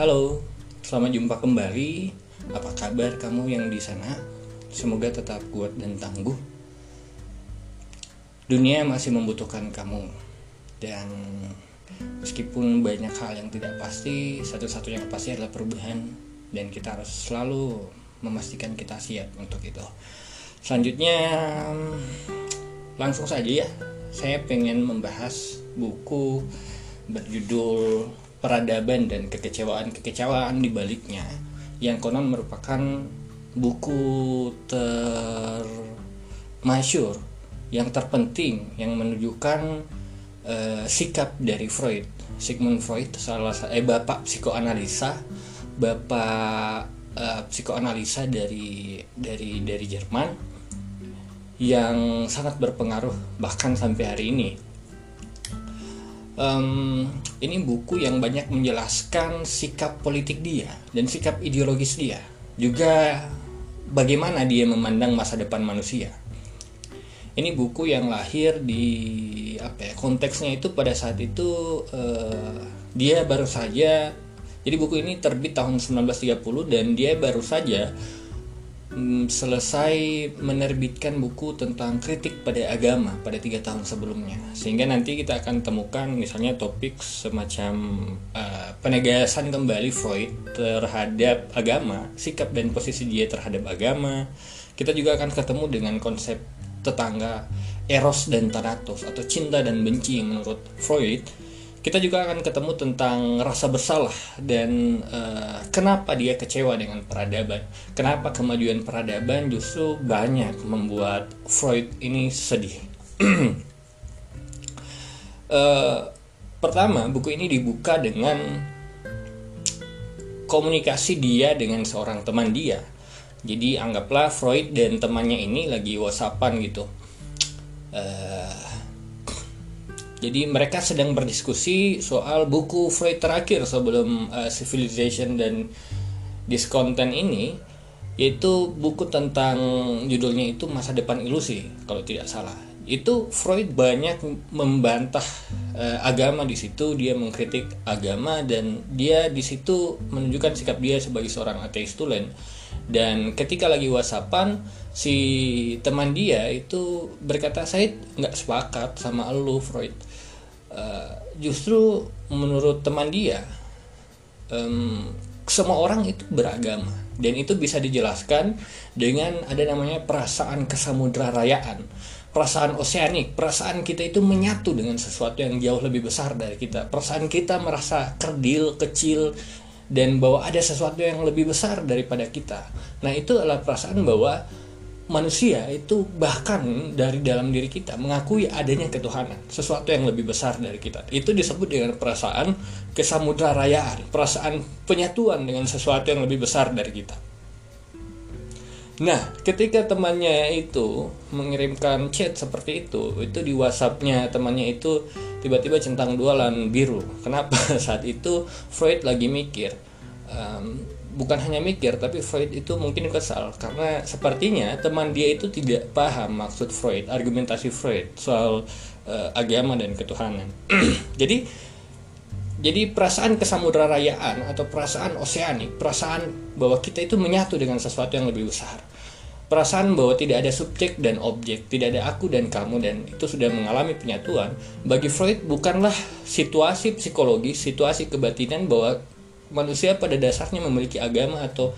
Halo, selamat jumpa kembali. Apa kabar kamu yang di sana? Semoga tetap kuat dan tangguh. Dunia masih membutuhkan kamu. Dan meskipun banyak hal yang tidak pasti, satu-satunya yang pasti adalah perubahan dan kita harus selalu memastikan kita siap untuk itu. Selanjutnya langsung saja ya. Saya pengen membahas buku berjudul Peradaban dan Kekecewaan-Kekecewaan di baliknya. Yang konon merupakan buku termasyur yang terpenting yang menunjukkan uh, sikap dari Freud. Sigmund Freud salah eh bapak psikoanalisa bapak uh, psikoanalisa dari dari dari Jerman yang sangat berpengaruh bahkan sampai hari ini um, ini buku yang banyak menjelaskan sikap politik dia dan sikap ideologis dia. Juga bagaimana dia memandang masa depan manusia. Ini buku yang lahir di apa ya konteksnya itu pada saat itu uh, dia baru saja jadi buku ini terbit tahun 1930 dan dia baru saja selesai menerbitkan buku tentang kritik pada agama pada tiga tahun sebelumnya. Sehingga nanti kita akan temukan misalnya topik semacam uh, penegasan kembali Freud terhadap agama sikap dan posisi dia terhadap agama. Kita juga akan ketemu dengan konsep tetangga eros dan thanatos atau cinta dan benci yang menurut Freud kita juga akan ketemu tentang rasa bersalah dan uh, kenapa dia kecewa dengan peradaban. Kenapa kemajuan peradaban justru banyak membuat Freud ini sedih. uh, pertama, buku ini dibuka dengan komunikasi dia dengan seorang teman dia. Jadi anggaplah Freud dan temannya ini lagi whatsappan gitu. Uh, jadi mereka sedang berdiskusi soal buku Freud terakhir sebelum uh, Civilization dan Discontent ini yaitu buku tentang judulnya itu masa depan ilusi kalau tidak salah. Itu Freud banyak membantah uh, agama di situ, dia mengkritik agama dan dia di situ menunjukkan sikap dia sebagai seorang ateis tulen. Dan ketika lagi whatsappan si teman dia itu berkata saya nggak sepakat sama lu Freud. Uh, justru menurut teman dia um, semua orang itu beragama. Dan itu bisa dijelaskan dengan ada namanya perasaan kesamudrarayaan. Perasaan oseanik. Perasaan kita itu menyatu dengan sesuatu yang jauh lebih besar dari kita. Perasaan kita merasa kerdil kecil dan bahwa ada sesuatu yang lebih besar daripada kita. Nah itu adalah perasaan bahwa manusia itu bahkan dari dalam diri kita mengakui adanya ketuhanan, sesuatu yang lebih besar dari kita. Itu disebut dengan perasaan kesamudrarayaan, perasaan penyatuan dengan sesuatu yang lebih besar dari kita. Nah, ketika temannya itu mengirimkan chat seperti itu, itu di WhatsAppnya temannya itu tiba-tiba centang dua biru. Kenapa? Saat itu Freud lagi mikir, um, bukan hanya mikir tapi Freud itu mungkin kesal. Karena sepertinya teman dia itu tidak paham maksud Freud argumentasi Freud soal uh, agama dan ketuhanan. Jadi jadi perasaan kesamudrarayaan atau perasaan oseanik perasaan bahwa kita itu menyatu dengan sesuatu yang lebih besar. Perasaan bahwa tidak ada subjek dan objek tidak ada aku dan kamu dan itu sudah mengalami penyatuan bagi Freud bukanlah situasi psikologis situasi kebatinan bahwa manusia pada dasarnya memiliki agama atau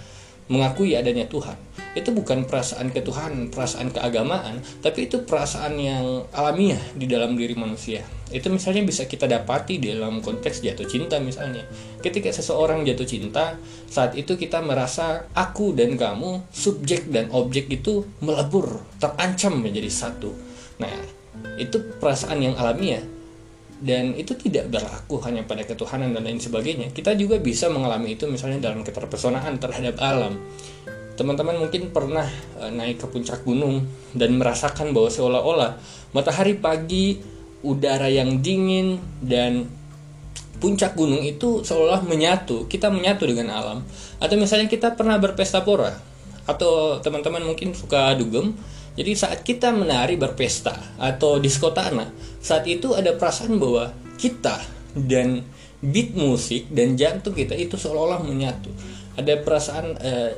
mengakui adanya Tuhan. Itu bukan perasaan ketuhanan, perasaan keagamaan, tapi itu perasaan yang alamiah di dalam diri manusia. Itu misalnya bisa kita dapati dalam konteks jatuh cinta misalnya. Ketika seseorang jatuh cinta, saat itu kita merasa aku dan kamu, subjek dan objek itu melebur, terancam menjadi satu. Nah, itu perasaan yang alamiah dan itu tidak berlaku hanya pada ketuhanan dan lain sebagainya. Kita juga bisa mengalami itu misalnya dalam keterpesonaan terhadap alam. Teman-teman mungkin pernah uh, naik ke puncak gunung dan merasakan bahwa seolah-olah matahari pagi udara yang dingin dan puncak gunung itu seolah menyatu kita menyatu dengan alam. Atau misalnya kita pernah berpesta pora atau teman-teman mungkin suka dugem jadi saat kita menari berpesta atau disko tanah, saat itu ada perasaan bahwa kita dan beat musik dan jantung kita itu seolah-olah menyatu. Ada perasaan uh,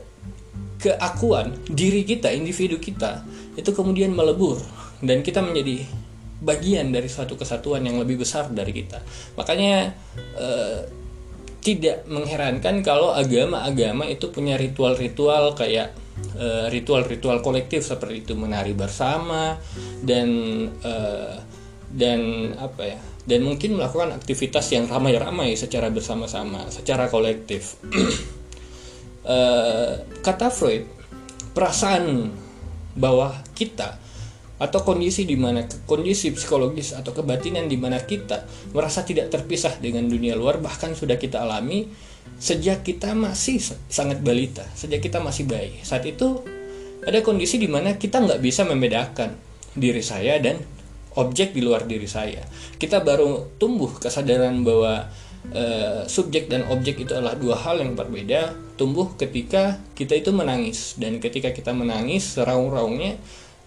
keakuan diri kita individu kita itu kemudian melebur dan kita menjadi bagian dari suatu kesatuan yang lebih besar dari kita. Makanya uh, tidak mengherankan kalau agama-agama itu punya ritual-ritual kayak ritual ritual-ritual kolektif seperti itu menari bersama dan uh, dan apa ya dan mungkin melakukan aktivitas yang ramai-ramai secara bersama-sama, secara kolektif. uh, kata Freud, perasaan bahwa kita atau kondisi di mana kondisi psikologis atau kebatinan di mana kita merasa tidak terpisah dengan dunia luar bahkan sudah kita alami sejak kita masih sangat balita, sejak kita masih bayi. Saat itu ada kondisi di mana kita nggak bisa membedakan diri saya dan objek di luar diri saya. Kita baru tumbuh kesadaran bahwa e, subjek dan objek itu adalah dua hal yang berbeda. Tumbuh ketika kita itu menangis dan ketika kita menangis raung-raungnya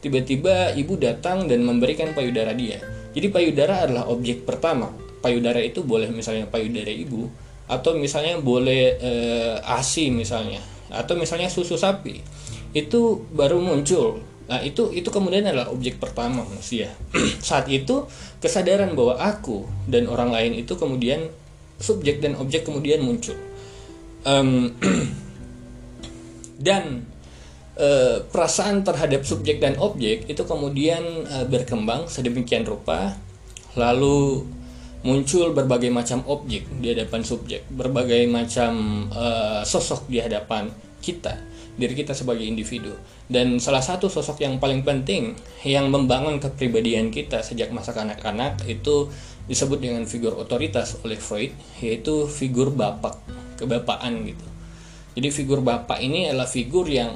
tiba-tiba ibu datang dan memberikan payudara dia. Jadi payudara adalah objek pertama. Payudara itu boleh misalnya payudara ibu atau misalnya boleh e, ASI misalnya atau misalnya susu sapi. Itu baru muncul Nah, itu itu kemudian adalah objek pertama manusia. Saat itu kesadaran bahwa aku dan orang lain itu kemudian subjek dan objek kemudian muncul. Um, dan uh, perasaan terhadap subjek dan objek itu kemudian uh, berkembang sedemikian rupa lalu muncul berbagai macam objek di hadapan subjek, berbagai macam uh, sosok di hadapan kita diri kita sebagai individu. Dan salah satu sosok yang paling penting yang membangun kepribadian kita sejak masa kanak-kanak itu disebut dengan figur otoritas oleh Freud, yaitu figur bapak, kebapaan gitu. Jadi figur bapak ini adalah figur yang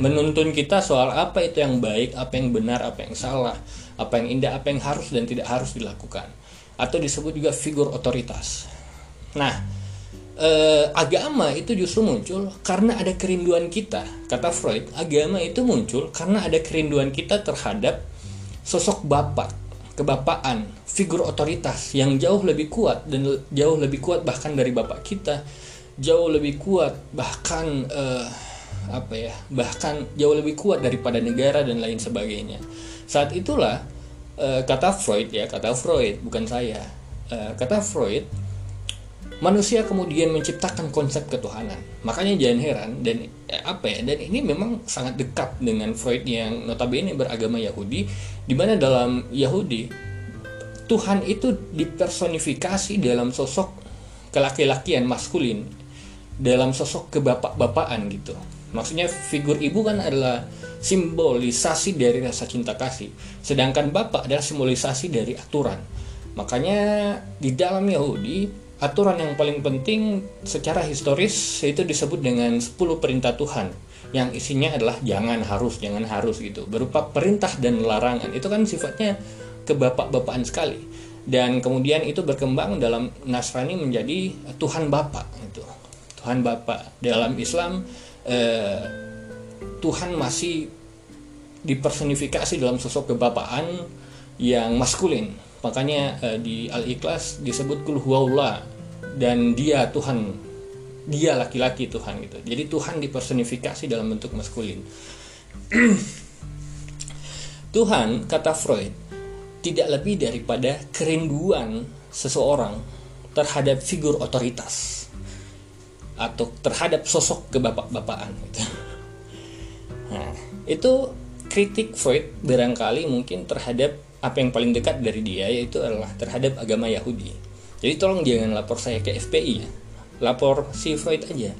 menuntun kita soal apa itu yang baik, apa yang benar, apa yang salah, apa yang indah, apa yang harus dan tidak harus dilakukan. Atau disebut juga figur otoritas. Nah, eh, agama itu justru muncul karena ada kerinduan kita. Kata Freud, agama itu muncul karena ada kerinduan kita terhadap sosok bapak, kebapaan, figur otoritas yang jauh lebih kuat dan jauh lebih kuat bahkan dari bapak kita, jauh lebih kuat bahkan eh, apa ya, bahkan jauh lebih kuat daripada negara dan lain sebagainya. Saat itulah eh, kata Freud ya, kata Freud bukan saya. Eh, kata Freud manusia kemudian menciptakan konsep ketuhanan. Makanya jangan heran dan eh, apa ya dan ini memang sangat dekat dengan Freud yang notabene beragama Yahudi di mana dalam Yahudi Tuhan itu dipersonifikasi dalam sosok kelaki-lakian maskulin dalam sosok kebapak-bapaan gitu. Maksudnya figur ibu kan adalah simbolisasi dari rasa cinta kasih, sedangkan bapak adalah simbolisasi dari aturan. Makanya di dalam Yahudi aturan yang paling penting secara historis itu disebut dengan 10 perintah Tuhan. Yang isinya adalah jangan harus jangan harus gitu. Berupa perintah dan larangan. Itu kan sifatnya kebapak-bapaan sekali. Dan kemudian itu berkembang dalam Nasrani menjadi Tuhan Bapa itu Tuhan Bapa dalam Islam eh, Tuhan masih dipersonifikasi dalam sosok kebapaan yang maskulin. Makanya eh, di Al-Ikhlas disebut kul dan dia Tuhan. Dia laki-laki Tuhan gitu. Jadi Tuhan dipersonifikasi dalam bentuk maskulin. Tuhan kata Freud tidak lebih daripada kerinduan seseorang terhadap figur otoritas atau terhadap sosok kebapak-bapaan gitu. Nah, itu kritik Freud barangkali mungkin terhadap apa yang paling dekat dari dia yaitu adalah terhadap agama Yahudi. Jadi tolong jangan lapor saya ke FPI ya. Lapor si Freud aja.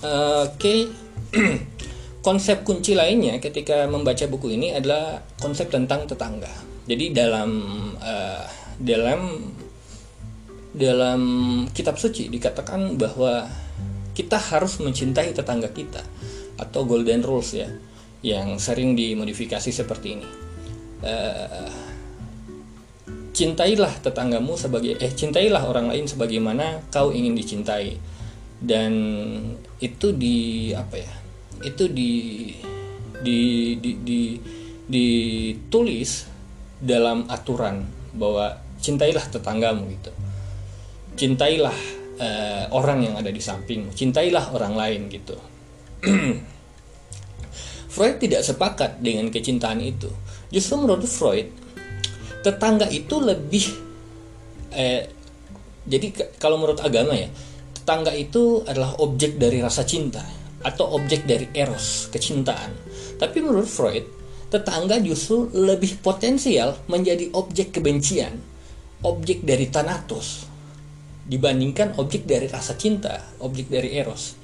Uh, Oke. Okay. konsep kunci lainnya ketika membaca buku ini adalah konsep tentang tetangga. Jadi dalam uh, dalam dalam kitab suci dikatakan bahwa kita harus mencintai tetangga kita atau golden rules ya yang sering dimodifikasi seperti ini. Uh, cintailah tetanggamu sebagai eh cintailah orang lain sebagaimana kau ingin dicintai dan itu di apa ya itu di di di, di ditulis dalam aturan bahwa cintailah tetanggamu gitu cintailah uh, orang yang ada di sampingmu. Cintailah orang lain gitu. Freud tidak sepakat dengan kecintaan itu. Justru menurut Freud tetangga itu lebih eh, jadi kalau menurut agama ya tetangga itu adalah objek dari rasa cinta atau objek dari eros kecintaan. Tapi menurut Freud tetangga justru lebih potensial menjadi objek kebencian objek dari Thanatos dibandingkan objek dari rasa cinta, objek dari eros.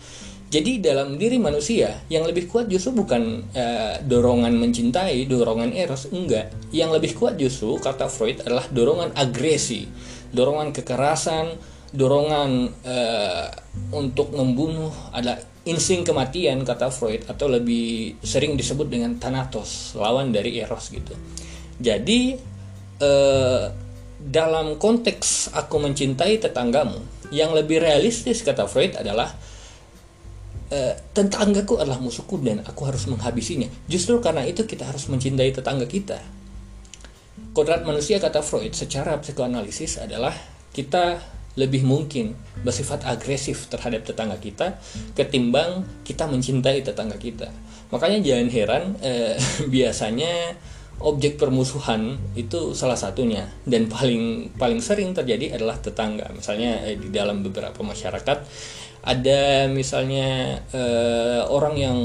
Jadi dalam diri manusia yang lebih kuat justru bukan uh, dorongan mencintai, dorongan eros, enggak. Yang lebih kuat justru kata Freud adalah dorongan agresi, dorongan kekerasan, dorongan uh, untuk membunuh, ada insting kematian kata Freud atau lebih sering disebut dengan Thanatos, lawan dari eros gitu. Jadi uh, dalam konteks aku mencintai tetanggamu yang lebih realistis kata Freud adalah e, tetanggaku adalah musuhku dan aku harus menghabisinya. Justru karena itu kita harus mencintai tetangga kita. Kodrat manusia kata Freud secara psikoanalisis adalah kita lebih mungkin bersifat agresif terhadap tetangga kita ketimbang kita mencintai tetangga kita. Makanya jangan heran e, biasanya objek permusuhan itu salah satunya. Dan paling paling sering terjadi adalah tetangga. Misalnya eh, di dalam beberapa masyarakat ada misalnya eh, orang yang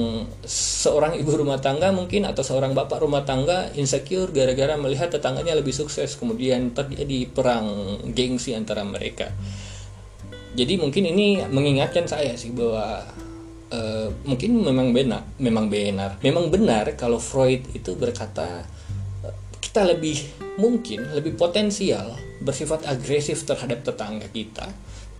seorang ibu rumah tangga mungkin atau seorang bapak rumah tangga insecure gara-gara melihat tetangganya lebih sukses. Kemudian terjadi perang gengsi antara mereka. Jadi mungkin ini mengingatkan saya sih bahwa Uh, mungkin memang benar, memang benar, memang benar kalau Freud itu berkata kita lebih mungkin lebih potensial bersifat agresif terhadap tetangga kita,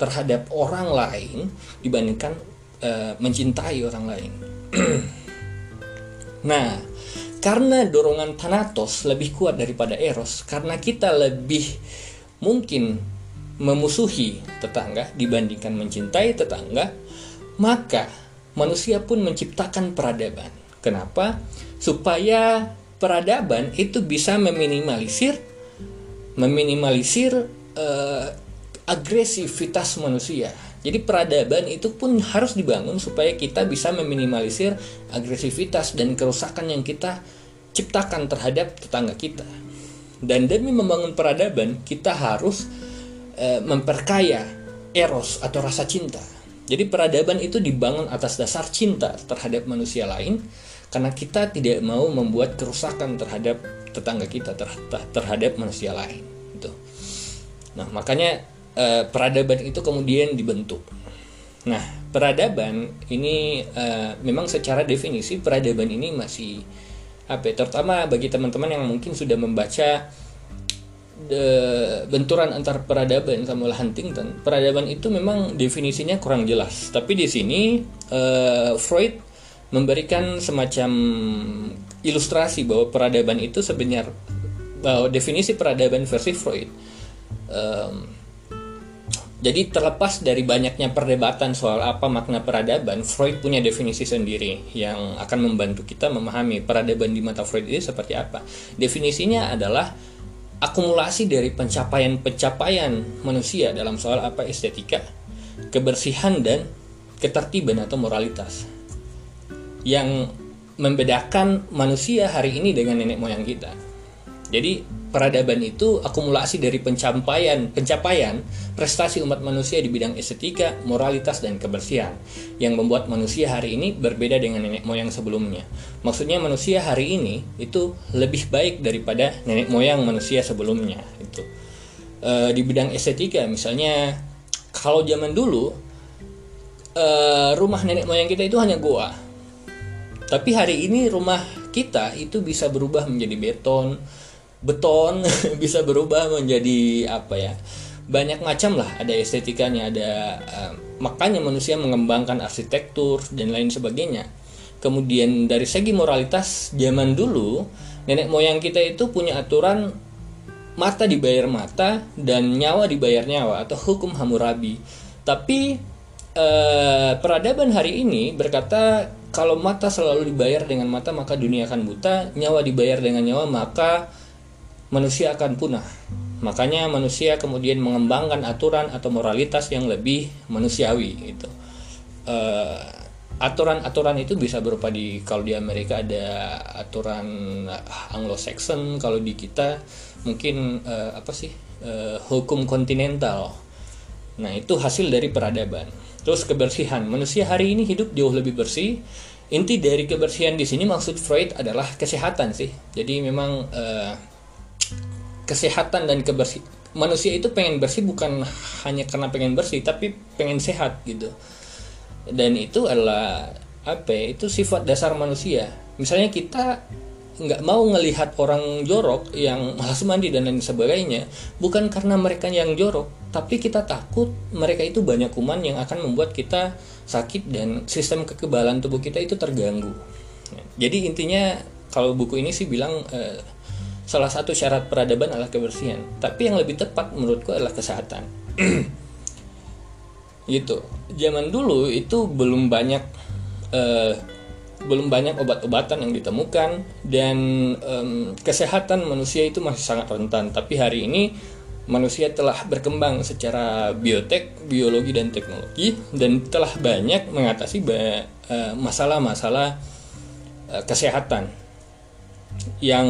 terhadap orang lain dibandingkan uh, mencintai orang lain. nah, karena dorongan Thanatos lebih kuat daripada Eros, karena kita lebih mungkin memusuhi tetangga dibandingkan mencintai tetangga, maka manusia pun menciptakan peradaban. Kenapa? Supaya peradaban itu bisa meminimalisir meminimalisir uh, agresivitas manusia. Jadi peradaban itu pun harus dibangun supaya kita bisa meminimalisir agresivitas dan kerusakan yang kita ciptakan terhadap tetangga kita. Dan demi membangun peradaban, kita harus uh, memperkaya eros atau rasa cinta. Jadi peradaban itu dibangun atas dasar cinta terhadap manusia lain karena kita tidak mau membuat kerusakan terhadap tetangga kita terhadap manusia lain gitu. Nah, makanya eh, peradaban itu kemudian dibentuk. Nah, peradaban ini eh, memang secara definisi peradaban ini masih apa ya, terutama bagi teman-teman yang mungkin sudah membaca de, benturan antar peradaban sama Huntington. Peradaban itu memang definisinya kurang jelas. Tapi di sini uh, Freud memberikan semacam ilustrasi bahwa peradaban itu sebenarnya bahwa definisi peradaban versi Freud. Um, jadi terlepas dari banyaknya perdebatan soal apa makna peradaban, Freud punya definisi sendiri yang akan membantu kita memahami peradaban di mata Freud itu seperti apa. Definisinya adalah akumulasi dari pencapaian-pencapaian manusia dalam soal apa estetika, kebersihan dan ketertiban atau moralitas yang membedakan manusia hari ini dengan nenek moyang kita. Jadi peradaban itu akumulasi dari pencapaian pencapaian prestasi umat manusia di bidang estetika, moralitas dan kebersihan yang membuat manusia hari ini berbeda dengan nenek moyang sebelumnya. Maksudnya manusia hari ini itu lebih baik daripada nenek moyang manusia sebelumnya itu. E, di bidang estetika misalnya kalau zaman dulu e, rumah nenek moyang kita itu hanya goa tapi hari ini rumah kita itu bisa berubah menjadi beton, beton bisa berubah menjadi apa ya? Banyak macam lah, ada estetikanya, ada uh, makanya manusia mengembangkan arsitektur dan lain sebagainya. Kemudian dari segi moralitas zaman dulu nenek moyang kita itu punya aturan mata dibayar mata dan nyawa dibayar nyawa atau hukum Hammurabi. Tapi eh, peradaban hari ini berkata kalau mata selalu dibayar dengan mata maka dunia akan buta, nyawa dibayar dengan nyawa maka manusia akan punah. Makanya manusia kemudian mengembangkan aturan atau moralitas yang lebih manusiawi gitu. Uh, aturan-aturan itu bisa berupa di kalau di Amerika ada aturan Anglo-Saxon, kalau di kita mungkin uh, apa sih uh, hukum kontinental. Nah itu hasil dari peradaban. Terus kebersihan manusia hari ini hidup jauh lebih bersih. Inti dari kebersihan di sini maksud Freud adalah kesehatan sih. Jadi memang uh, kesehatan dan kebersih manusia itu pengen bersih bukan hanya karena pengen bersih tapi pengen sehat gitu dan itu adalah apa ya, itu sifat dasar manusia misalnya kita nggak mau ngelihat orang jorok yang malas mandi dan lain sebagainya bukan karena mereka yang jorok tapi kita takut mereka itu banyak kuman yang akan membuat kita sakit dan sistem kekebalan tubuh kita itu terganggu. Jadi intinya kalau buku ini sih bilang eh, salah satu syarat peradaban adalah kebersihan. Tapi yang lebih tepat menurutku adalah kesehatan. Gitu. Zaman dulu itu belum banyak uh, belum banyak obat-obatan yang ditemukan dan um, kesehatan manusia itu masih sangat rentan tapi hari ini manusia telah berkembang secara biotek, biologi dan teknologi dan telah banyak mengatasi eh, masalah-masalah uh, kesehatan yang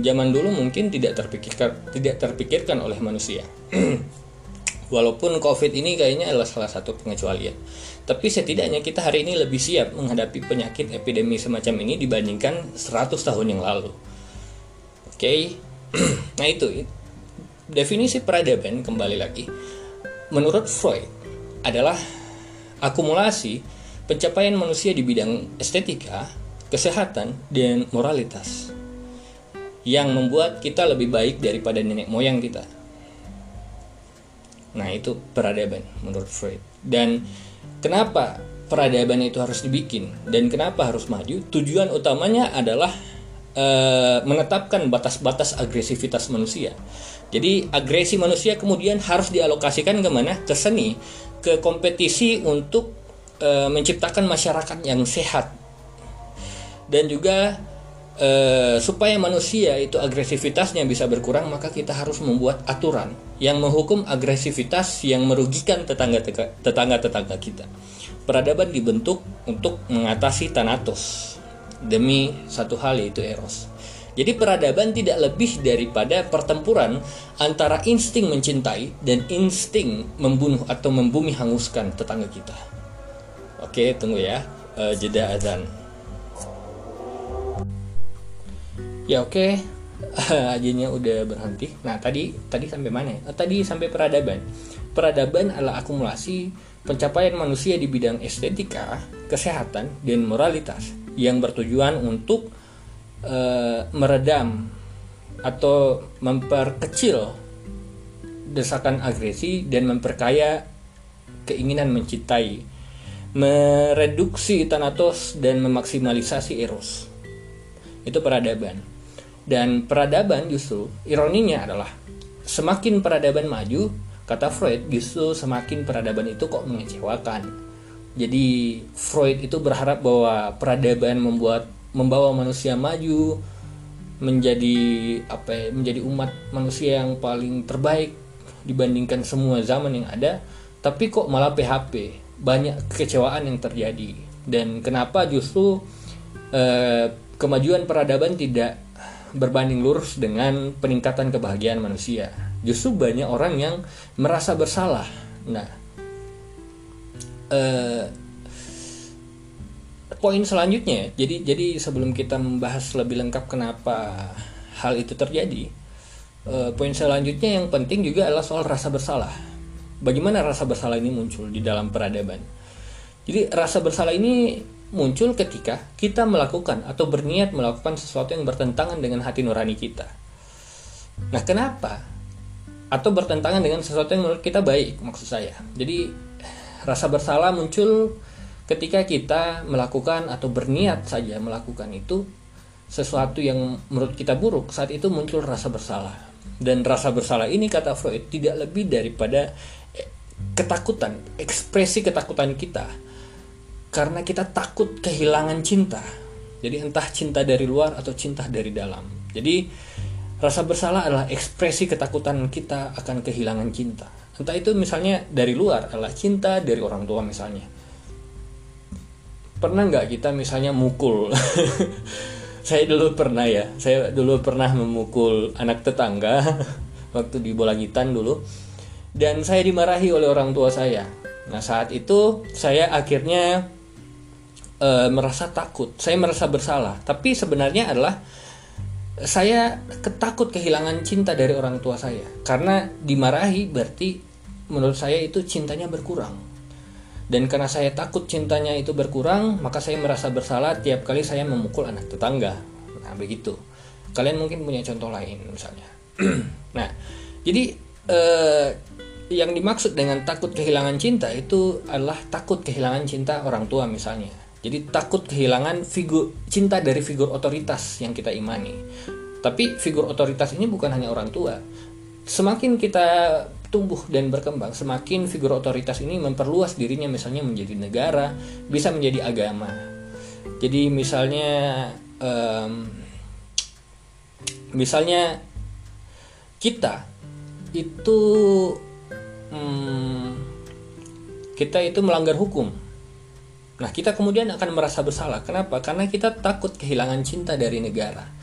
zaman dulu mungkin tidak terpikirkan tidak terpikirkan oleh manusia. Walaupun COVID ini kayaknya adalah salah satu pengecualian. Tapi setidaknya kita hari ini lebih siap menghadapi penyakit epidemi semacam ini dibandingkan 100 tahun yang lalu. Oke. Okay? nah itu definisi peradaban kembali lagi. Menurut Freud adalah akumulasi pencapaian manusia di bidang estetika, kesehatan, dan moralitas yang membuat kita lebih baik daripada nenek moyang kita. Nah, itu peradaban menurut Freud. Dan kenapa peradaban itu harus dibikin dan kenapa harus maju? Tujuan utamanya adalah e, menetapkan batas-batas agresivitas manusia. Jadi agresi manusia kemudian harus dialokasikan ke mana? Ke seni, ke kompetisi untuk e, menciptakan masyarakat yang sehat dan juga e, supaya manusia itu agresivitasnya bisa berkurang maka kita harus membuat aturan yang menghukum agresivitas yang merugikan tetangga tetangga kita. Peradaban dibentuk untuk mengatasi Thanatos demi satu hal yaitu eros. Jadi peradaban tidak lebih daripada pertempuran antara insting mencintai dan insting membunuh atau membumi hanguskan tetangga kita. Oke tunggu ya. E, jeda azan ya oke okay. ajinya udah berhenti nah tadi tadi sampai mana ya? tadi sampai peradaban peradaban adalah akumulasi pencapaian manusia di bidang estetika kesehatan dan moralitas yang bertujuan untuk uh, meredam atau memperkecil desakan agresi dan memperkaya keinginan mencintai mereduksi tanatos dan memaksimalisasi eros itu peradaban dan peradaban justru ironinya adalah semakin peradaban maju, kata Freud justru semakin peradaban itu kok mengecewakan. Jadi Freud itu berharap bahwa peradaban membuat membawa manusia maju menjadi apa ya, menjadi umat manusia yang paling terbaik dibandingkan semua zaman yang ada, tapi kok malah PHP. Banyak kekecewaan yang terjadi. Dan kenapa justru eh, kemajuan peradaban tidak berbanding lurus dengan peningkatan kebahagiaan manusia. Justru banyak orang yang merasa bersalah. Nah, eh, poin selanjutnya, jadi jadi sebelum kita membahas lebih lengkap kenapa hal itu terjadi, eh, poin selanjutnya yang penting juga adalah soal rasa bersalah. Bagaimana rasa bersalah ini muncul di dalam peradaban? Jadi rasa bersalah ini muncul ketika kita melakukan atau berniat melakukan sesuatu yang bertentangan dengan hati nurani kita. Nah, kenapa? Atau bertentangan dengan sesuatu yang menurut kita baik, maksud saya. Jadi, rasa bersalah muncul ketika kita melakukan atau berniat saja melakukan itu sesuatu yang menurut kita buruk, saat itu muncul rasa bersalah. Dan rasa bersalah ini kata Freud tidak lebih daripada eh, ketakutan, ekspresi ketakutan kita karena kita takut kehilangan cinta. Jadi entah cinta dari luar atau cinta dari dalam. Jadi rasa bersalah adalah ekspresi ketakutan kita akan kehilangan cinta. Entah itu misalnya dari luar adalah cinta dari orang tua misalnya. Pernah nggak kita misalnya mukul? Saya dulu pernah ya. Saya dulu pernah memukul anak tetangga waktu di bola gitan dulu. Dan saya dimarahi oleh orang tua saya. Nah saat itu saya akhirnya e, merasa takut saya merasa bersalah tapi sebenarnya adalah saya ketakut kehilangan cinta dari orang tua saya karena dimarahi berarti menurut saya itu cintanya berkurang dan karena saya takut cintanya itu berkurang, maka saya merasa bersalah tiap kali saya memukul anak tetangga. Nah, begitu. Kalian mungkin punya contoh lain misalnya. nah, jadi eh, yang dimaksud dengan takut kehilangan cinta itu adalah takut kehilangan cinta orang tua misalnya. Jadi takut kehilangan figur cinta dari figur otoritas yang kita imani. Tapi figur otoritas ini bukan hanya orang tua. Semakin kita tumbuh dan berkembang, semakin figur otoritas ini memperluas dirinya misalnya menjadi negara, bisa menjadi agama. Jadi misalnya um, misalnya kita itu um, kita itu melanggar hukum. Nah, kita kemudian akan merasa bersalah. Kenapa? Karena kita takut kehilangan cinta dari negara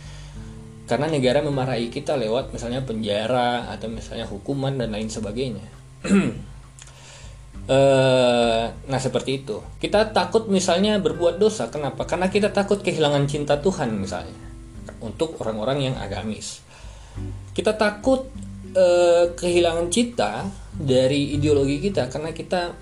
karena negara memarahi kita lewat misalnya penjara atau misalnya hukuman dan lain sebagainya. e, nah seperti itu. Kita takut misalnya berbuat dosa. Kenapa? Karena kita takut kehilangan cinta Tuhan misalnya. Untuk orang-orang yang agamis. Kita takut e, kehilangan cinta dari ideologi kita karena kita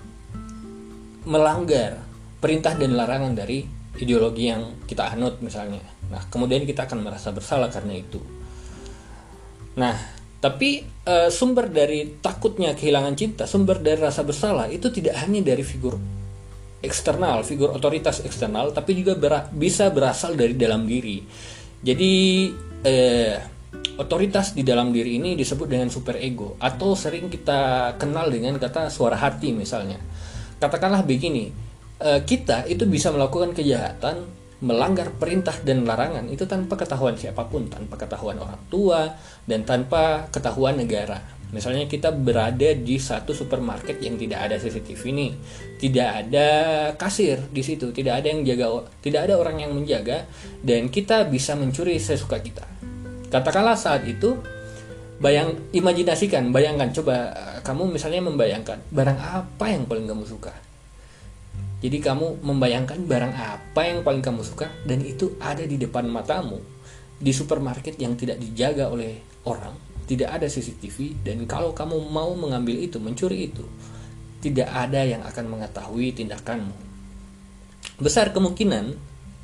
melanggar perintah dan larangan dari ideologi yang kita anut misalnya Nah, kemudian kita akan merasa bersalah karena itu. Nah, tapi e, sumber dari takutnya kehilangan cinta, sumber dari rasa bersalah itu tidak hanya dari figur eksternal, figur otoritas eksternal, tapi juga ber bisa berasal dari dalam diri. Jadi e, otoritas di dalam diri ini disebut dengan super ego atau sering kita kenal dengan kata suara hati misalnya. Katakanlah begini, kita itu bisa melakukan kejahatan melanggar perintah dan larangan itu tanpa ketahuan siapa pun, tanpa ketahuan orang tua dan tanpa ketahuan negara. Misalnya kita berada di satu supermarket yang tidak ada CCTV ini, tidak ada kasir di situ, tidak ada yang jaga, tidak ada orang yang menjaga dan kita bisa mencuri sesuka kita. Katakanlah saat itu bayang imajinasikan, bayangkan coba kamu misalnya membayangkan barang apa yang paling kamu suka jadi kamu membayangkan barang apa yang paling kamu suka dan itu ada di depan matamu. Di supermarket yang tidak dijaga oleh orang, tidak ada CCTV dan kalau kamu mau mengambil itu, mencuri itu, tidak ada yang akan mengetahui tindakanmu. Besar kemungkinan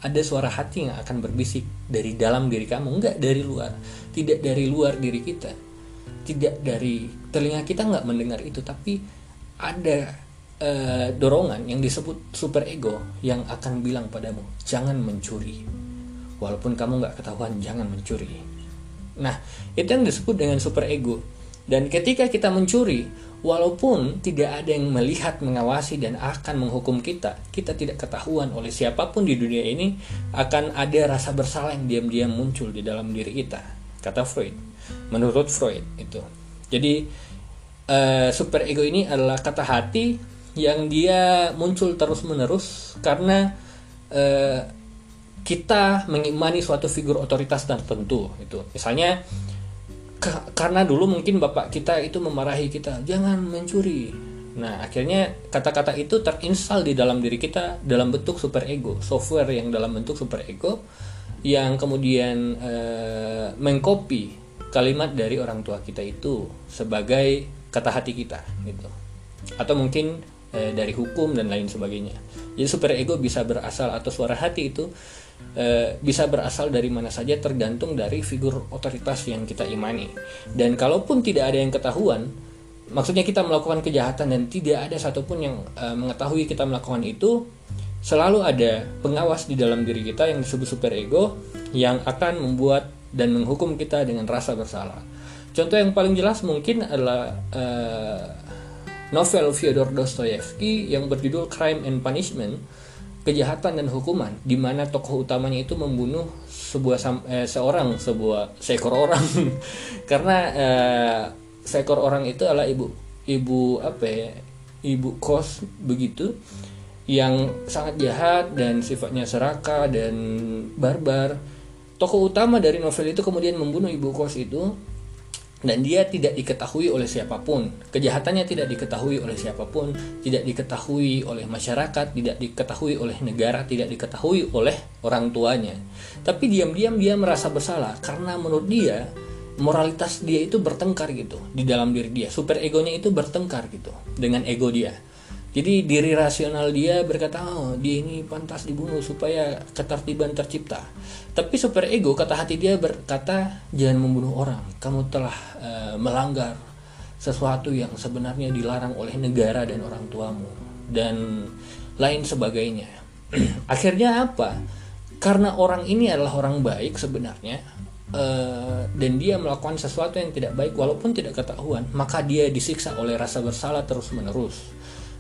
ada suara hati yang akan berbisik dari dalam diri kamu, enggak dari luar, tidak dari luar diri kita, tidak dari telinga kita nggak mendengar itu, tapi ada uh, dorongan yang disebut super ego yang akan bilang padamu jangan mencuri. Walaupun kamu nggak ketahuan jangan mencuri. Nah itu yang disebut dengan super ego dan ketika kita mencuri walaupun tidak ada yang melihat mengawasi dan akan menghukum kita kita tidak ketahuan oleh siapa pun di dunia ini akan ada rasa bersalah yang diam-diam muncul di dalam diri kita kata Freud. Menurut Freud itu. Jadi uh, super ego ini adalah kata hati yang dia muncul terus-menerus karena eh, kita mengimani suatu figur otoritas tertentu itu misalnya karena dulu mungkin bapak kita itu memarahi kita jangan mencuri. Nah akhirnya kata-kata itu terinstal di dalam diri kita dalam bentuk super ego software yang dalam bentuk super ego yang kemudian eh, mengcopy kalimat dari orang tua kita itu sebagai kata hati kita gitu. Atau mungkin eh, dari hukum dan lain sebagainya. Jadi super ego bisa berasal atau suara hati itu eh, bisa berasal dari mana saja tergantung dari figur otoritas yang kita imani. Dan kalaupun tidak ada yang ketahuan, maksudnya kita melakukan kejahatan dan tidak ada satupun yang eh, mengetahui kita melakukan itu, selalu ada pengawas di dalam diri kita yang disebut super ego yang akan membuat dan menghukum kita dengan rasa bersalah. Contoh yang paling jelas mungkin adalah uh, novel Fyodor Dostoyevsky yang berjudul Crime and Punishment, kejahatan dan hukuman, di mana tokoh utamanya itu membunuh sebuah eh, seorang sebuah seekor orang karena eh, seekor orang itu adalah ibu ibu apa ya ibu kos begitu yang sangat jahat dan sifatnya serakah dan barbar. Tokoh utama dari novel itu kemudian membunuh ibu kos itu dan dia tidak diketahui oleh siapa pun. Kejahatannya tidak diketahui oleh siapa pun, tidak diketahui oleh masyarakat, tidak diketahui oleh negara, tidak diketahui oleh orang tuanya. Tapi diam-diam dia merasa bersalah karena menurut dia moralitas dia itu bertengkar gitu di dalam diri dia. Super egonya itu bertengkar gitu dengan ego dia. Jadi diri rasional dia berkata, oh dia ini pantas dibunuh supaya ketertiban tercipta. Tapi super ego kata hati dia berkata, jangan membunuh orang. Kamu telah uh, melanggar sesuatu yang sebenarnya dilarang oleh negara dan orang tuamu dan lain sebagainya. Akhirnya apa? Karena orang ini adalah orang baik sebenarnya, uh, dan dia melakukan sesuatu yang tidak baik walaupun tidak ketahuan, maka dia disiksa oleh rasa bersalah terus menerus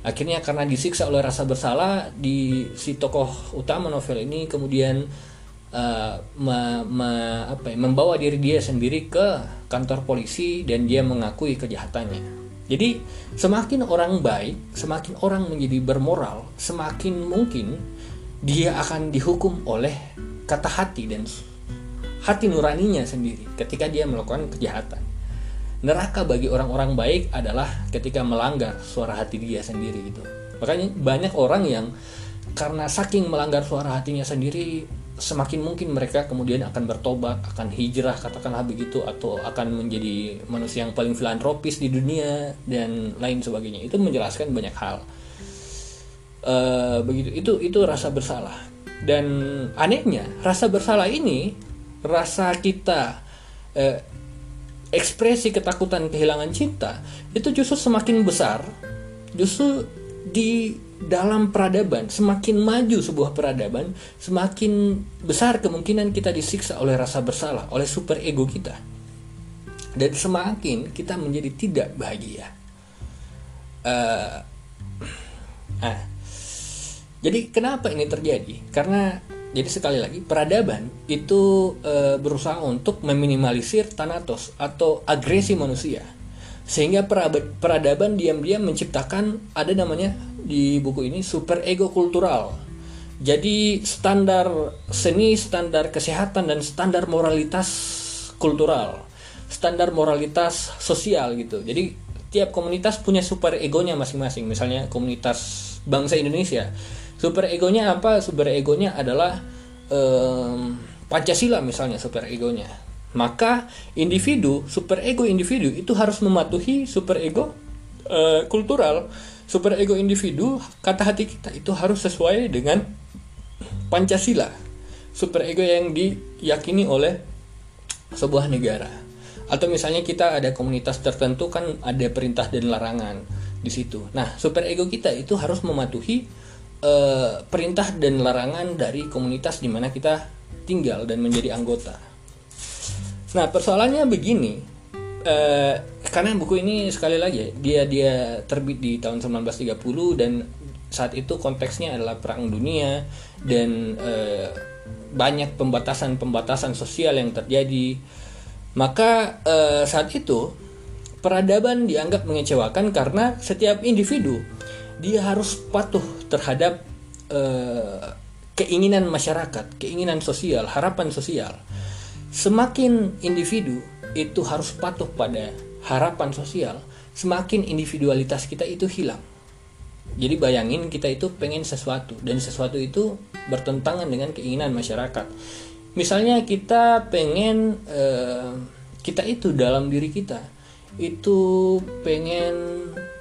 akhirnya karena disiksa oleh rasa bersalah di si tokoh utama novel ini kemudian uh, me, me, apa ya, membawa diri dia sendiri ke kantor polisi dan dia mengakui kejahatannya. Jadi semakin orang baik semakin orang menjadi bermoral semakin mungkin dia akan dihukum oleh kata hati dan hati nuraninya sendiri ketika dia melakukan kejahatan neraka bagi orang-orang baik adalah ketika melanggar suara hati dia sendiri gitu. Makanya banyak orang yang karena saking melanggar suara hatinya sendiri semakin mungkin mereka kemudian akan bertobat akan hijrah katakanlah begitu atau akan menjadi manusia yang paling filantropis di dunia dan lain sebagainya. Itu menjelaskan banyak hal. E, begitu. Itu itu rasa bersalah. Dan anehnya rasa bersalah ini rasa kita e, ekspresi ketakutan kehilangan cinta itu justru semakin besar justru di dalam peradaban semakin maju sebuah peradaban semakin besar kemungkinan kita disiksa oleh rasa bersalah oleh super ego kita. Dan semakin kita menjadi tidak bahagia. Uh, uh, jadi kenapa ini terjadi? Karena jadi sekali lagi peradaban itu e, berusaha untuk meminimalisir tanatos atau agresi manusia. Sehingga peradaban diam-diam menciptakan ada namanya di buku ini super ego kultural. Jadi standar seni, standar kesehatan dan standar moralitas kultural, standar moralitas sosial gitu. Jadi tiap komunitas punya super egonya masing-masing. Misalnya komunitas bangsa Indonesia super egonya apa? Super egonya adalah um, Pancasila misalnya super egonya maka individu super ego individu itu harus mematuhi super ego uh, kultural. Super ego individu kata hati kita itu harus sesuai dengan Pancasila. Super ego yang diyakini oleh sebuah negara. Atau misalnya kita ada komunitas tertentu kan ada perintah dan larangan di situ. Nah super ego kita itu harus mematuhi uh, perintah dan larangan dari komunitas di mana kita tinggal dan menjadi anggota. Nah persoalannya begini, uh, karena buku ini sekali lagi dia dia terbit di tahun 1930 dan saat itu konteksnya adalah perang dunia dan uh, banyak pembatasan-pembatasan sosial yang terjadi. Maka saat itu peradaban dianggap mengecewakan karena setiap individu dia harus patuh terhadap uh, keinginan masyarakat, keinginan sosial, harapan sosial. Semakin individu itu harus patuh pada harapan sosial, semakin individualitas kita itu hilang. Jadi bayangin kita itu pengen sesuatu dan sesuatu itu bertentangan dengan keinginan masyarakat. Misalnya kita pengen uh, kita itu dalam diri kita itu pengen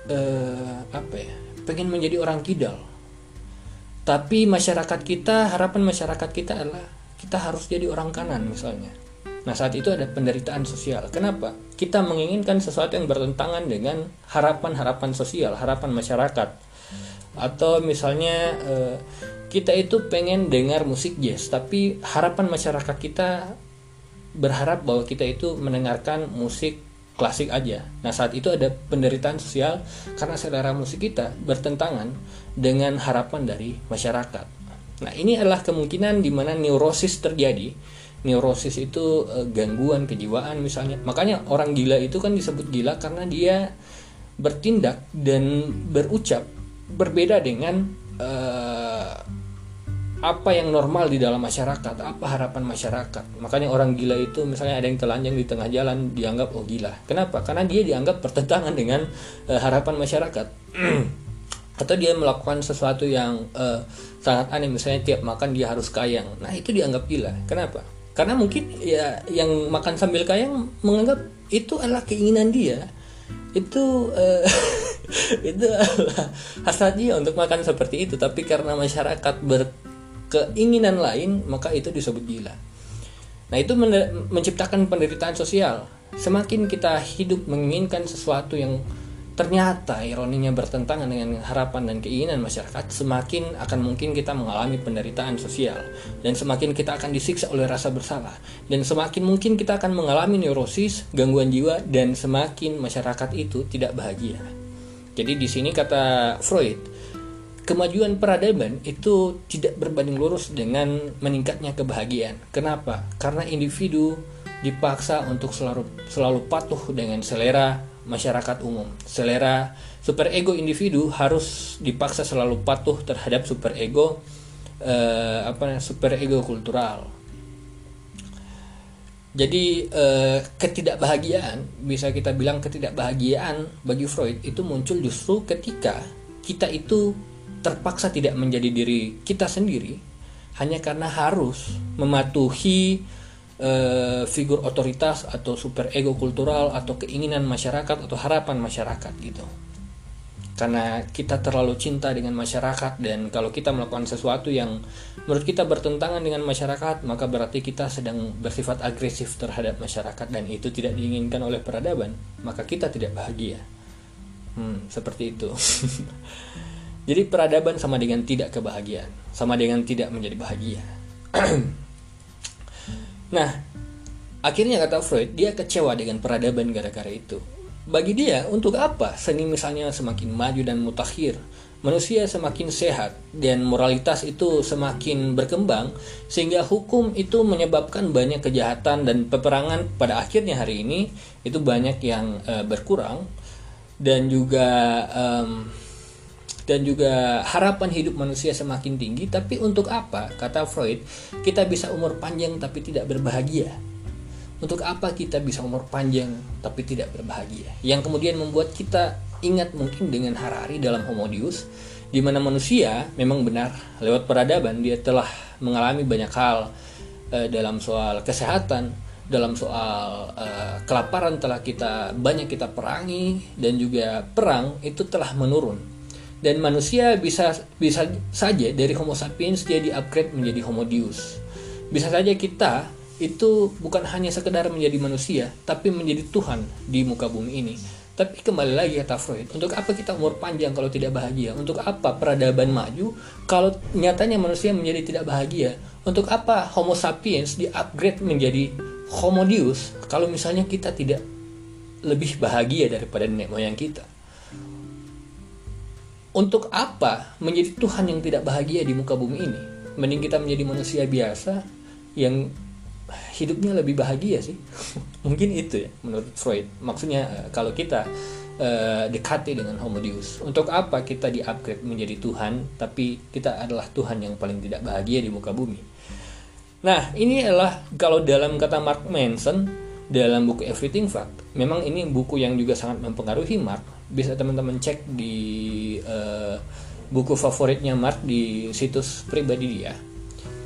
uh, apa ya? pengen menjadi orang kidal tapi masyarakat kita harapan masyarakat kita adalah kita harus jadi orang kanan misalnya. Nah saat itu ada penderitaan sosial. Kenapa? Kita menginginkan sesuatu yang bertentangan dengan harapan-harapan sosial harapan masyarakat. Atau misalnya eh, kita itu pengen dengar musik jazz tapi harapan masyarakat kita berharap bahwa kita itu mendengarkan musik klasik aja. Nah saat itu ada penderitaan sosial karena selera musik kita bertentangan dengan harapan dari masyarakat. Nah ini adalah kemungkinan di mana neurosis terjadi neurosis itu uh, gangguan kejiwaan misalnya makanya orang gila itu kan disebut gila karena dia bertindak dan berucap berbeda dengan uh, apa yang normal di dalam masyarakat, apa harapan masyarakat. Makanya orang gila itu misalnya ada yang telanjang di tengah jalan dianggap oh gila. Kenapa? Karena dia dianggap bertentangan dengan uh, harapan masyarakat. Atau dia melakukan sesuatu yang uh, sangat aneh misalnya tiap makan dia harus kayang. Nah, itu dianggap gila. Kenapa? Karena mungkin ya yang makan sambil kayang menganggap itu adalah keinginan dia. Itu uh, itu adalah hasrat untuk makan seperti itu, tapi karena masyarakat ber keinginan lain maka itu disebut gila. Nah itu men menciptakan penderitaan sosial. Semakin kita hidup menginginkan sesuatu yang ternyata ironinya bertentangan dengan harapan dan keinginan masyarakat, semakin akan mungkin kita mengalami penderitaan sosial. Dan semakin kita akan disiksa oleh rasa bersalah. Dan semakin mungkin kita akan mengalami neurosis, gangguan jiwa dan semakin masyarakat itu tidak bahagia. Jadi di sini kata Freud, kemajuan peradaban itu tidak berbanding lurus dengan meningkatnya kebahagiaan. Kenapa? Karena individu dipaksa untuk selalu selalu patuh dengan selera masyarakat umum. Selera superego individu harus dipaksa selalu patuh terhadap superego eh, apa superego kultural. Jadi eh, ketidakbahagiaan bisa kita bilang ketidakbahagiaan bagi Freud itu muncul justru ketika kita itu terpaksa tidak menjadi diri kita sendiri hanya karena harus mematuhi uh, figur otoritas atau super ego kultural atau keinginan masyarakat atau harapan masyarakat gitu. Karena kita terlalu cinta dengan masyarakat dan kalau kita melakukan sesuatu yang menurut kita bertentangan dengan masyarakat maka berarti kita sedang bersifat agresif terhadap masyarakat dan itu tidak diinginkan oleh peradaban maka kita tidak bahagia. Hmm, seperti itu Jadi peradaban sama dengan tidak kebahagiaan, sama dengan tidak menjadi bahagia. nah, akhirnya kata Freud, dia kecewa dengan peradaban gara-gara itu. Bagi dia, untuk apa seni misalnya semakin maju dan mutakhir, manusia semakin sehat dan moralitas itu semakin berkembang sehingga hukum itu menyebabkan banyak kejahatan dan peperangan pada akhirnya hari ini itu banyak yang uh, berkurang dan juga um, dan juga harapan hidup manusia semakin tinggi. Tapi untuk apa kata Freud kita bisa umur panjang tapi tidak berbahagia? Untuk apa kita bisa umur panjang tapi tidak berbahagia? Yang kemudian membuat kita ingat mungkin dengan Harari dalam Homo Deus di mana manusia memang benar lewat peradaban dia telah mengalami banyak hal e, dalam soal kesehatan dalam soal e, kelaparan telah kita banyak kita perangi dan juga perang itu telah menurun dan manusia bisa bisa saja dari Homo sapiens dia di-upgrade menjadi Homo Deus. Bisa saja kita itu bukan hanya sekedar menjadi manusia, tapi menjadi Tuhan di muka bumi ini. Tapi kembali lagi kata Freud, untuk apa kita umur panjang kalau tidak bahagia? Untuk apa peradaban maju kalau nyatanya manusia menjadi tidak bahagia? Untuk apa Homo sapiens di-upgrade menjadi Homo Deus kalau misalnya kita tidak lebih bahagia daripada nenek moyang kita? Untuk apa menjadi Tuhan yang tidak bahagia di muka bumi ini? Mending kita menjadi manusia biasa yang hidupnya lebih bahagia sih. Mungkin itu ya menurut Freud. Maksudnya eh, kalau kita uh, dekati dengan Homo Deus. Untuk apa kita di-upgrade menjadi Tuhan tapi kita adalah Tuhan yang paling tidak bahagia di muka bumi? Nah, ini adalah kalau dalam kata Mark Manson dalam buku Everything Fact, memang ini buku yang juga sangat mempengaruhi Mark bisa teman-teman cek di uh, buku favoritnya Mark di situs pribadi dia.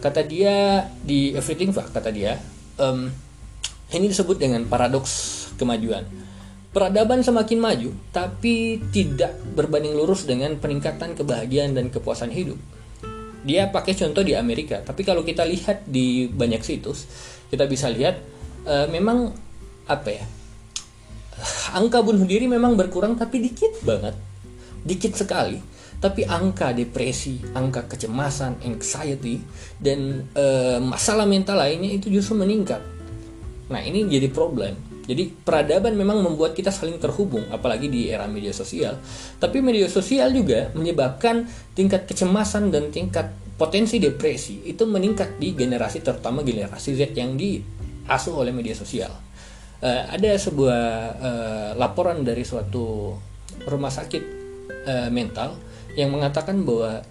Kata dia di Everything Fact kata dia um, ini disebut dengan paradoks kemajuan. Peradaban semakin maju tapi tidak berbanding lurus dengan peningkatan kebahagiaan dan kepuasan hidup. Dia pakai contoh di Amerika tapi kalau kita lihat di banyak situs kita bisa lihat uh, memang apa ya angka bunuh diri memang berkurang tapi dikit banget dikit sekali tapi angka depresi, angka kecemasan, anxiety dan e, masalah mental lainnya itu justru meningkat. Nah, ini jadi problem. Jadi peradaban memang membuat kita saling terhubung apalagi di era media sosial. Tapi media sosial juga menyebabkan tingkat kecemasan dan tingkat potensi depresi itu meningkat di generasi terutama generasi Z yang diasuh oleh media sosial. Uh, ada sebuah uh, laporan dari suatu rumah sakit uh, mental yang mengatakan bahwa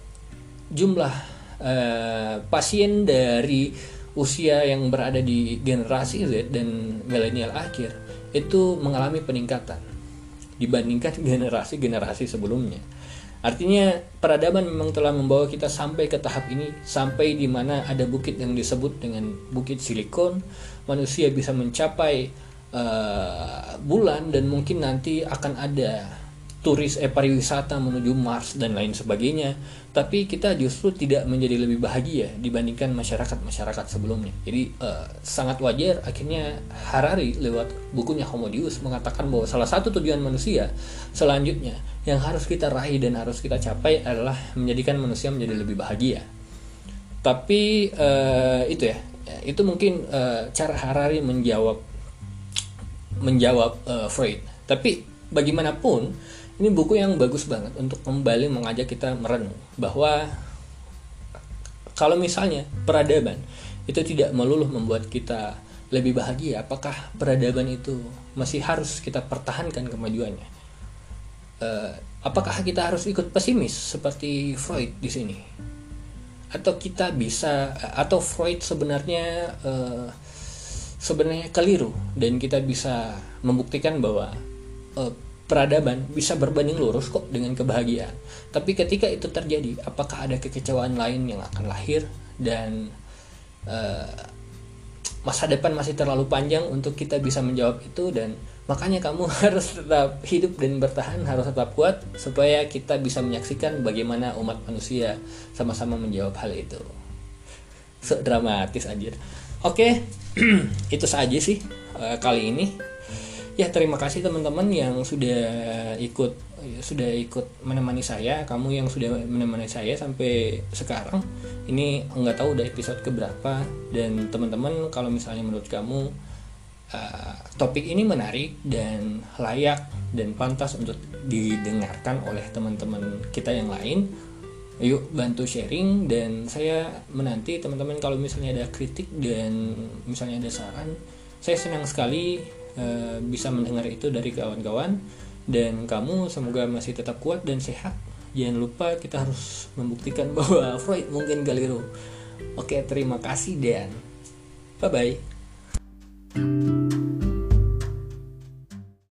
jumlah uh, pasien dari usia yang berada di generasi Z dan milenial akhir itu mengalami peningkatan dibandingkan generasi-generasi sebelumnya. Artinya peradaban memang telah membawa kita sampai ke tahap ini, sampai di mana ada bukit yang disebut dengan bukit silikon, manusia bisa mencapai uh, bulan dan mungkin nanti akan ada turis eh pariwisata menuju Mars dan lain sebagainya. Tapi kita justru tidak menjadi lebih bahagia dibandingkan masyarakat-masyarakat sebelumnya. Jadi uh, sangat wajar. Akhirnya Harari lewat bukunya Homo Deus mengatakan bahwa salah satu tujuan manusia selanjutnya yang harus kita raih dan harus kita capai adalah menjadikan manusia menjadi lebih bahagia. Tapi uh, itu ya. Itu mungkin uh, cara Harari menjawab menjawab uh, Freud tapi bagaimanapun ini buku yang bagus banget untuk kembali mengajak kita merenung bahwa kalau misalnya peradaban itu tidak meluluh membuat kita lebih bahagia, apakah peradaban itu masih harus kita pertahankan kemajuannya? Uh, apakah kita harus ikut pesimis seperti Freud di sini? Atau kita bisa atau Freud sebenarnya uh, sebenarnya keliru dan kita bisa membuktikan bahwa uh, peradaban bisa berbanding lurus kok dengan kebahagiaan. Tapi ketika itu terjadi, apakah ada kekecewaan lain yang akan lahir dan uh, masa depan masih terlalu panjang untuk kita bisa menjawab itu dan makanya kamu harus tetap hidup dan bertahan harus tetap kuat supaya kita bisa menyaksikan bagaimana umat manusia sama-sama menjawab hal itu. So dramatis anjir. Oke, itu saja sih uh, kali ini. Ya terima kasih teman-teman yang sudah ikut sudah ikut menemani saya. Kamu yang sudah menemani saya sampai sekarang. Ini nggak tahu udah episode keberapa. Dan teman-teman kalau misalnya menurut kamu uh, topik ini menarik dan layak dan pantas untuk didengarkan oleh teman-teman kita yang lain yuk bantu sharing dan saya menanti teman-teman kalau misalnya ada kritik dan misalnya ada saran saya senang sekali Eh, bisa mendengar itu dari kawan-kawan. Dan kamu semoga masih tetap kuat dan sehat. Jangan lupa kita harus membuktikan bahwa Freud mungkin keliru oke terima kasih dan bye bye